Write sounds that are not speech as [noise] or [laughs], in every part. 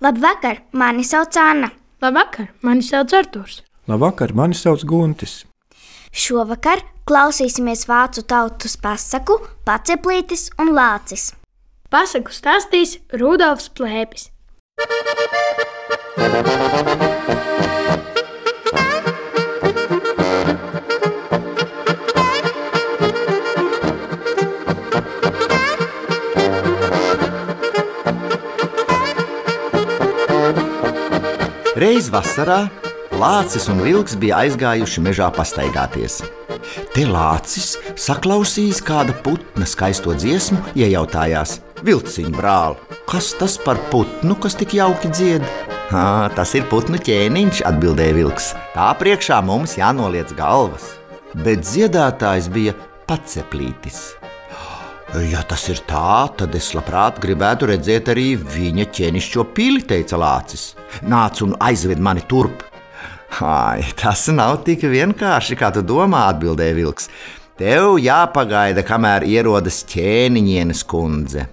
Labvakar, mani sauc Anna. Labvakar, mani sauc Artūrs. Labvakar, mani sauc Guntis. Šovakar klausīsimies vācu tautas pasaku Paceplītis un Lācis. Pasaku stāstīs Rudolfs Plēpis. Reiz vasarā Lācis un Vilks bija aizgājuši mežā pastaigāties. Te Lācis saklausījis kāda putna skaisto dziesmu, iejautājās: Vilciņa brāl, kas tas par putnu, kas tik jauki dzied? Hā, tas ir putnu ķēniņš, atbildēja Vilks. Tā priekšā mums jānoliec galvas. Bet dziedātājs bija paceplītis. Ja tas ir tā, tad es labprāt gribētu redzēt arī viņa ķēnišķo pili, teica Lācis. Nāc un aizved mani turp. Ai, tas nav tik vienkārši, kā tu domā, atbildēja Vilks. Tev jāpagaida, kamēr ierodas ķēniņienes kundze.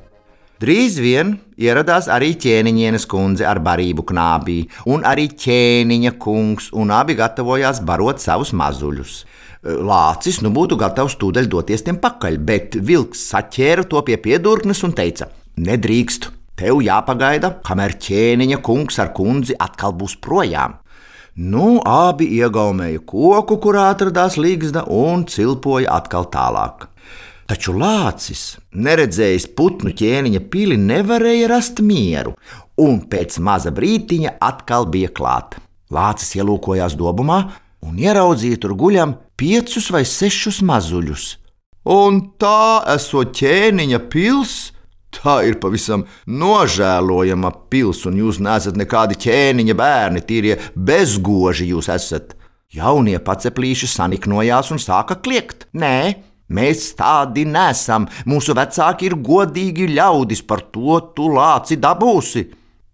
Drīz vien ieradās arī ķēniņienes kundze ar barību knābī, un arī ķēniņa kungs, un abi gatavojās barot savus mazuļus. Lācis nu būtu gatavs tūdaļ doties tiem pakaļ, bet vilks saķēra to pie piedurknes un teica: Nedrīkst, tev jāpagaida, kamēr ķēniņa kungs ar kundzi atkal būs projām. Nu, abi iegaumēja koku, kurā atradās līgzda, un cilpoja atkal tālāk. Taču lācis, neredzējis putnu ķēniņa pili, nevarēja rast mieru, un pēc maza brītiņa atkal bija klāta. Lācis ielūkojās dobumā un ieraudzīja tur guļam piecus vai sešus mazuļus. Un tā esot ķēniņa pilsēta. Tā ir pavisam nožēlojama pils, un jūs neesat nekādi ķēniņa bērni, tīrie bezgoži jūs esat. Jaunie paceplīši saniknojās un sāka kliegt. Nē, mēs tādi nesam. Mūsu vecāki ir godīgi ļaudis, par to tu lāci dabūsi.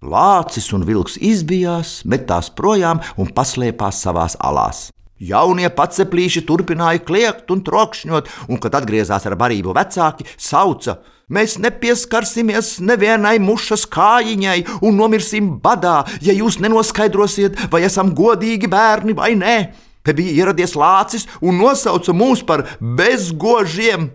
Lācis un vilks izbijās, metās projām un paslēpās savās alās. Jaunie paceplīši turpināja kliegt un trokšņot, un, kad atgriezās ar barību vecāki, sauca: Mēs nepieskarsimies nevienai mušas kājiņai un nomirsim badā, ja jūs nenoskaidrosiet, vai esam godīgi bērni vai nē. Te bija ieradies lācis un nosauca mūs par bezgožiem.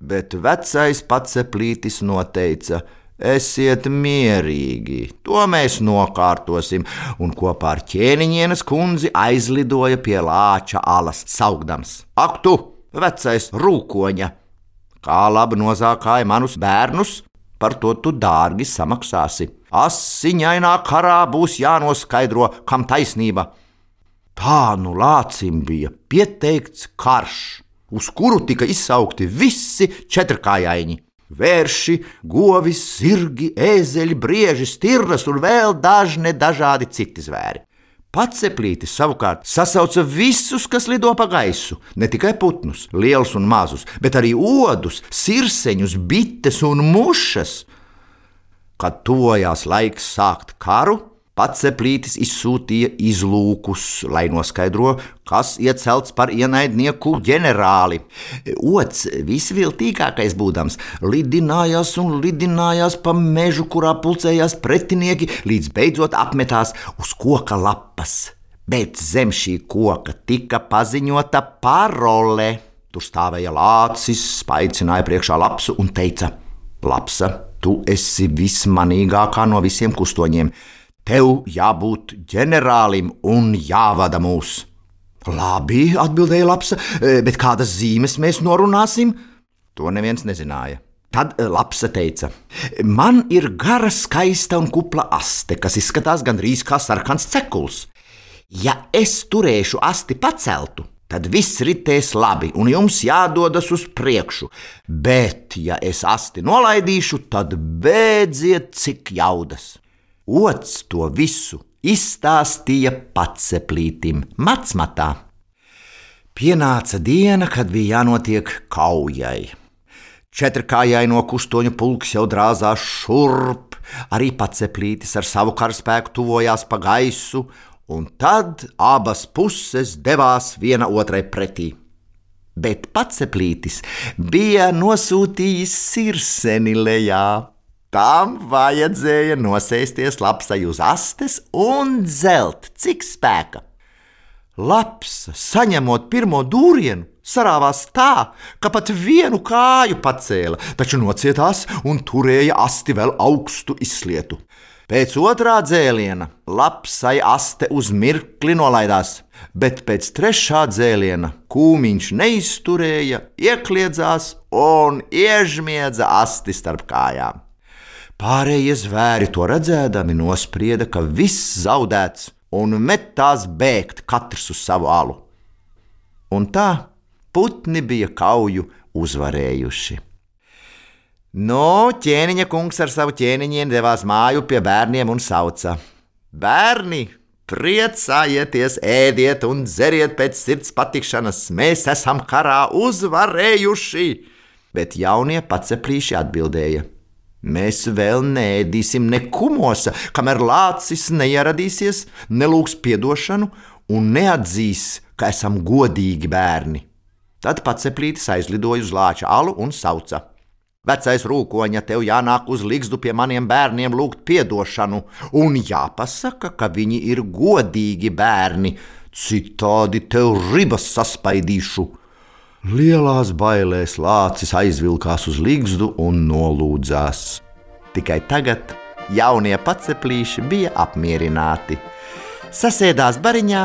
Bet vecais paceplītis noteica: Esiet mierīgi, to mēs nokārtosim, un kopā ar ķēniņienes kundzi aizlidoja pie lāča alas, saugdams: Ak, tu, vecais rūkoņa! Kā labi nozākāja manus bērnus, par to tu dārgi samaksāsi. Asiņainā karā būs jānoskaidro, kam taisnība. Tā nu lācim bija pieteikts karš, uz kuru tika izsaukti visi četrkājaiņi vērši, govis, zirgi, ēzeļi, brieži, stirnas un vēl dažne dažādi citi zvēri. Pats ceplītis savukārt sasauca visus, kas lido pa gaisu, ne tikai putnus, lielus un mazus, bet arī odus, sirseņus, bites un mušas. Kad tuvojās laiks sākt karu, Pats Zeplītis izsūtīja izlūkus, lai noskaidro, kas iecelts par ienaidnieku ģenerāli. Ots, visviltīgākais būdams, lidinājās un lidinājās pa mežu, kurā pulcējās pretinieki, līdz beidzot apmetās uz koka lapas. Bet zem šī koka tika paziņota parole. Tur stāvēja lācis, spaidzināja priekšā lapsu un teica: Lapsa, tu esi vismanīgākā no visiem kustoņiem! Tev jābūt ģenerālim un jāvada mūs. Labi, atbildēja Lapsa, e, bet kādas zīmes mēs norunāsim? To neviens nezināja. Tad e, Lapsa teica: Man ir gara, skaista un kupla aste, kas izskatās gandrīz kā sarkans cekuls. Ja es turēšu asti paceltu, tad viss ritēs labi, un jums jādodas uz priekšu. Bet, ja es asti nolaidīšu, tad beidziet cik jaudas. Ots to visu izstāstīja paceplītim Matsmatā. Pienāca diena, kad bija jānotiek kaujai. Četrkājai no kustoņu pulks jau drāzās šurp, arī paceplītis ar savu karaspēku tuvojās pa gaisu, un tad abas puses devās viena otrai pretī. Bet paceplītis bija nosūtījis sirseni lejā Tām vajadzēja nosēsties lapsai uz astes un dzelt, cik spēka. Lapsa, saņemot pirmo dūrienu, sarāvās tā, ka pat vienu kāju pacēla, taču nocietās un turēja asti vēl augstu izslietu. Pēc otrā dzēliena lapsai aste uz mirkli nolaidās, bet pēc trešā dzēliena kūmiņš neizturēja, iekļiedzās un iežmiedza asti starp kājām. Pārējie zvēri to redzēdami nosprieda, ka viss zaudēts un metās bēgt katrs uz savu alu. Un tā putni bija kauju uzvarējuši. No ķēniņa kungs ar savu ķēniņiem devās māju pie bērniem un sauca: Bērni, priecājieties, ēdiet un dzeriet pēc sirds patikšanas, mēs esam karā uzvarējuši! Bet jaunie paceplīši atbildēja: Mēs vēl nēdīsim nekumosa, kamēr lācis neieradīsies, nelūgs piedošanu un neatzīs, ka esam godīgi bērni. Tad pats ceplītis aizlidoja uz lāča alu un sauca: Vecais rūkoņa, tev jānāk uz līgstu pie maniem bērniem lūgt piedošanu, un jāpasaka, ka viņi ir godīgi bērni, citādi tev ribas saspaidīšu. Lielās bailēs lācis aizvilkās uz līgstu un nolūdzās. Tikai tagad jaunie paceplīši bija apmierināti. Sasēdās bariņā,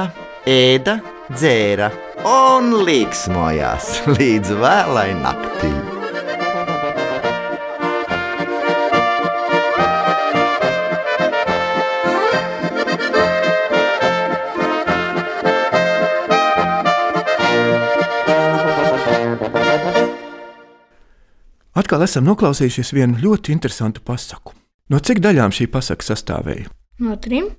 ēda, dzēra un līksmojās [laughs] līdz vēlai naktī. Atkal esam noklausījušies vienu ļoti interesantu pasaku. No cik daļām šī pasaka sastāvēja? No trim.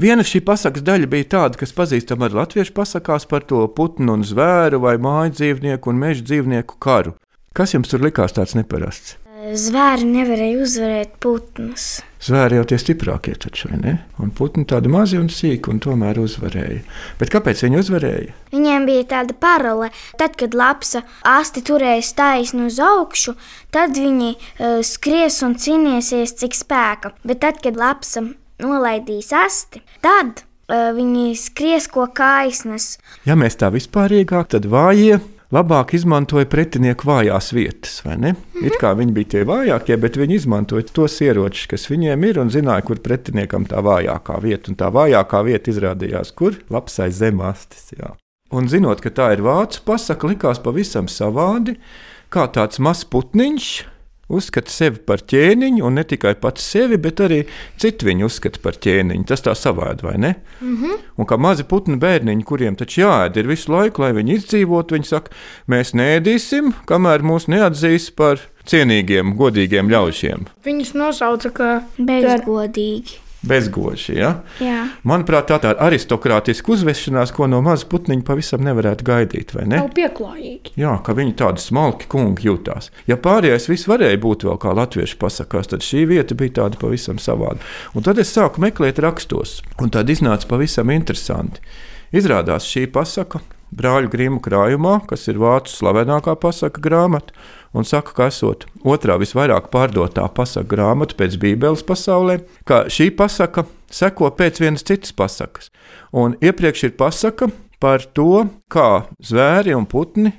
Viena šī pasakas daļa bija tāda, kas pazīstama ar latviešu pasakās par to putnu un zvēru vai māju dzīvnieku un meža dzīvnieku karu. Kas jums tur likās tāds neparasts? Zvēri nevarēja uzvarēt putnus. Zvēri jau tie stiprākie taču, vai ne? Un putni tādi mazi un sīki un tomēr uzvarēja. Bet kāpēc viņi uzvarēja? Viņiem bija tāda parole, tad, kad lapsa asti turēs taisnu uz augšu, tad viņi uh, skries un cīnīsies cik spēka. Bet tad, kad lapsa nolaidīs asti, tad uh, viņi skries ko kaisnes. Ja mēs tā vispārīgāk, tad vājie labāk izmantoja pretinieku vājās vietas. It kā viņi bija tie vājākie, bet viņi izmantoja tos ieročus, kas viņiem ir, un zināja, kur pretiniekam tā vājākā vieta. Un tā vājākā vieta izrādījās, kur lapsai zemastis. Jā. Un zinot, ka tā ir vācu pasaka, likās pavisam savādi, kā tāds mazs putniņš uzskata sevi par ķēniņu, un ne tikai pats sevi, bet arī citu viņu uzskata par ķēniņu. Tas tā savādi, vai ne? Mm -hmm. Un kā mazi putnu bērniņi, kuriem taču jāēd ir visu laiku, lai viņi izdzīvotu, viņi saka, mēs nēdīsim, kamēr mūs neatzīs par cienīgiem, godīgiem ļaužiem. Viņus nosauca par bezgodīgi bezgoši. Ja? Jā. Manuprāt, tā ir aristokrātiska uzvešanās, ko no maza putniņa pavisam nevarētu gaidīt. Nav pieklājīgi. Jā, ka viņi tādi smalki kungi jutās. Ja pārējais viss varēja būt vēl kā latviešu pasakās, tad šī vieta bija tāda pavisam savāda. Un tad es sāku meklēt rakstos, un tad iznāca pavisam interesanti. Izrādās šī pasaka brāļu Grimu krājumā, kas ir vācu slavenākā pasaka grāmata, un saka, ka esot otrā visvairāk pārdotā pasaka grāmata pēc Bībeles pasaulē, ka šī pasaka seko pēc vienas citas pasakas. Un iepriekš ir pasaka par to, kā zvēri un putni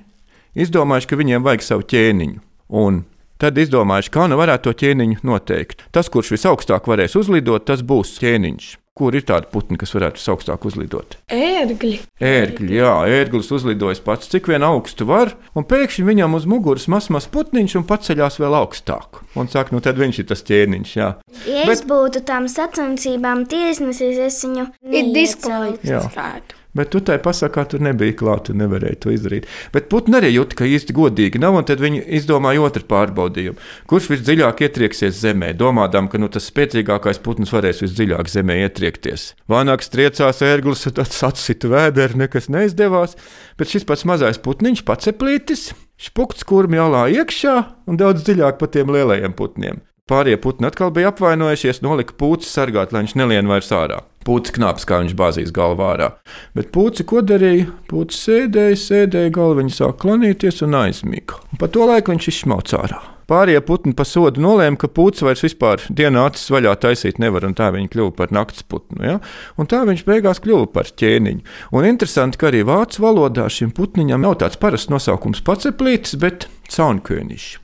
izdomājuši, ka viņiem vajag savu ķēniņu. Un tad izdomājuši, kā nu varētu to ķēniņu noteikt. Tas, kurš visaugstāk varēs uzlidot, tas būs ķēniņš. Kur ir tādi putni, kas varētu augstāk uzlidot? Ērgļi. Ērgļi, jā, ērglis uzlidojas pats, cik vien augstu var, un pēkšņi viņam uz muguras mazs putniņš un paceļās vēl augstāk. Un saka, nu tad viņš ir tas ķēniņš. Jā. Ja Bet... es būtu tam sacensībām tiesnesis, es viņu diskvalificētu. Bet tu tai pasakā, tur nebija klāta, tu nevarēji to izdarīt. Bet putni arī jūt, ka īsti godīgi nav, un tad viņi izdomāja otru pārbaudījumu. Kurš visdziļāk ietrieksies zemē, domādam, ka nu, tas spēcīgākais putns varēs visdziļāk zemē ietriekties. Vānāks triecās ērglis, tad atsita vēderi, nekas neizdevās, bet šis pats mazais putniņš, paceplītis, spukts kurmi alā iekšā un daudz dziļāk par tiem lielajiem putniem. Pārējie putni atkal bija apvainojušies, nolika pūci sargāt, lai viņš nelien vairs ārā. Pūcis knāps, kā viņš bāzīs galvā ārā. Bet pūci ko darīja? Pūcis sēdēja, sēdēja, galva viņa sāk klanīties un aizmiga. Un pa to laiku viņš izšmauca ārā. Pārējie putni pa sodu nolēma, ka pūcis vairs vispār dienā acis vaļā taisīt nevar, un tā viņa kļuva par naktas putnu. Ja? Un tā viņš beigās kļuva par ķēniņu. Un interesanti, ka arī vācu valodā šim putniņam nav tāds parasts nosaukums paceplītis, bet caunkönišs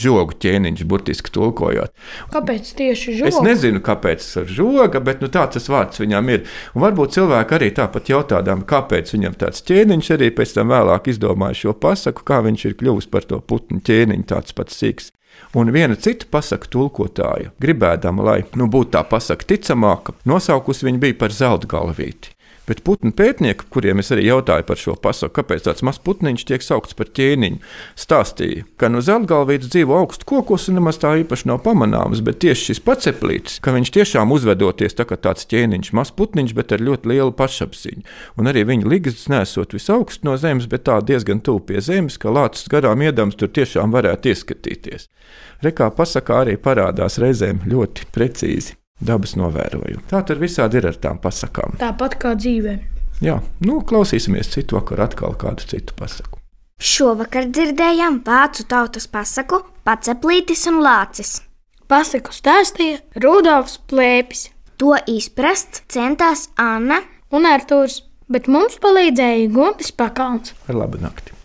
žogu ķēniņš, burtiski tulkojot. Kāpēc tieši žoga? Es nezinu, kāpēc ar žoga, bet nu, tāds tas vārds viņam ir. Un varbūt cilvēki arī tāpat jautādām, kāpēc viņam tāds ķēniņš arī pēc tam vēlāk izdomāja šo pasaku, kā viņš ir kļuvis par to putnu ķēniņu, tāds pats sīks. Un viena cita pasaka tulkotāja, gribēdama, lai nu, būtu tā pasaka ticamāka, nosaukusi viņu bija par zelta galvīti. Bet putnu pētnieki, kuriem es arī jautāju par šo pasaku, kāpēc tāds mazs putniņš tiek saukts par ķēniņu, stāstīja, ka no zeltgalvītes dzīvo augstu kokos un nemaz tā īpaši nav pamanāms, bet tieši šis paceplītis, ka viņš tiešām uzvedoties tā kā tāds ķēniņš, mazs putniņš, bet ar ļoti lielu pašapziņu. Un arī viņa ligzdas nesot visaugst no zemes, bet tā diezgan tuvu pie zemes, ka lācis garām iedams tur tiešām varētu ieskatīties. Rekā pasakā arī parādās reizēm ļoti precīzi dabas novērojumi. Tā tur visādi ir ar tām pasakām. Tāpat kā dzīvē. Jā, nu, klausīsimies citu vakaru atkal kādu citu pasaku. Šovakar dzirdējām vācu tautas pasaku Paceplītis un Lācis. Pasaku stāstīja Rudolfs Plēpis. To izprast centās Anna un Artūrs, bet mums palīdzēja Guntis Pakauns. Ar labu nakti!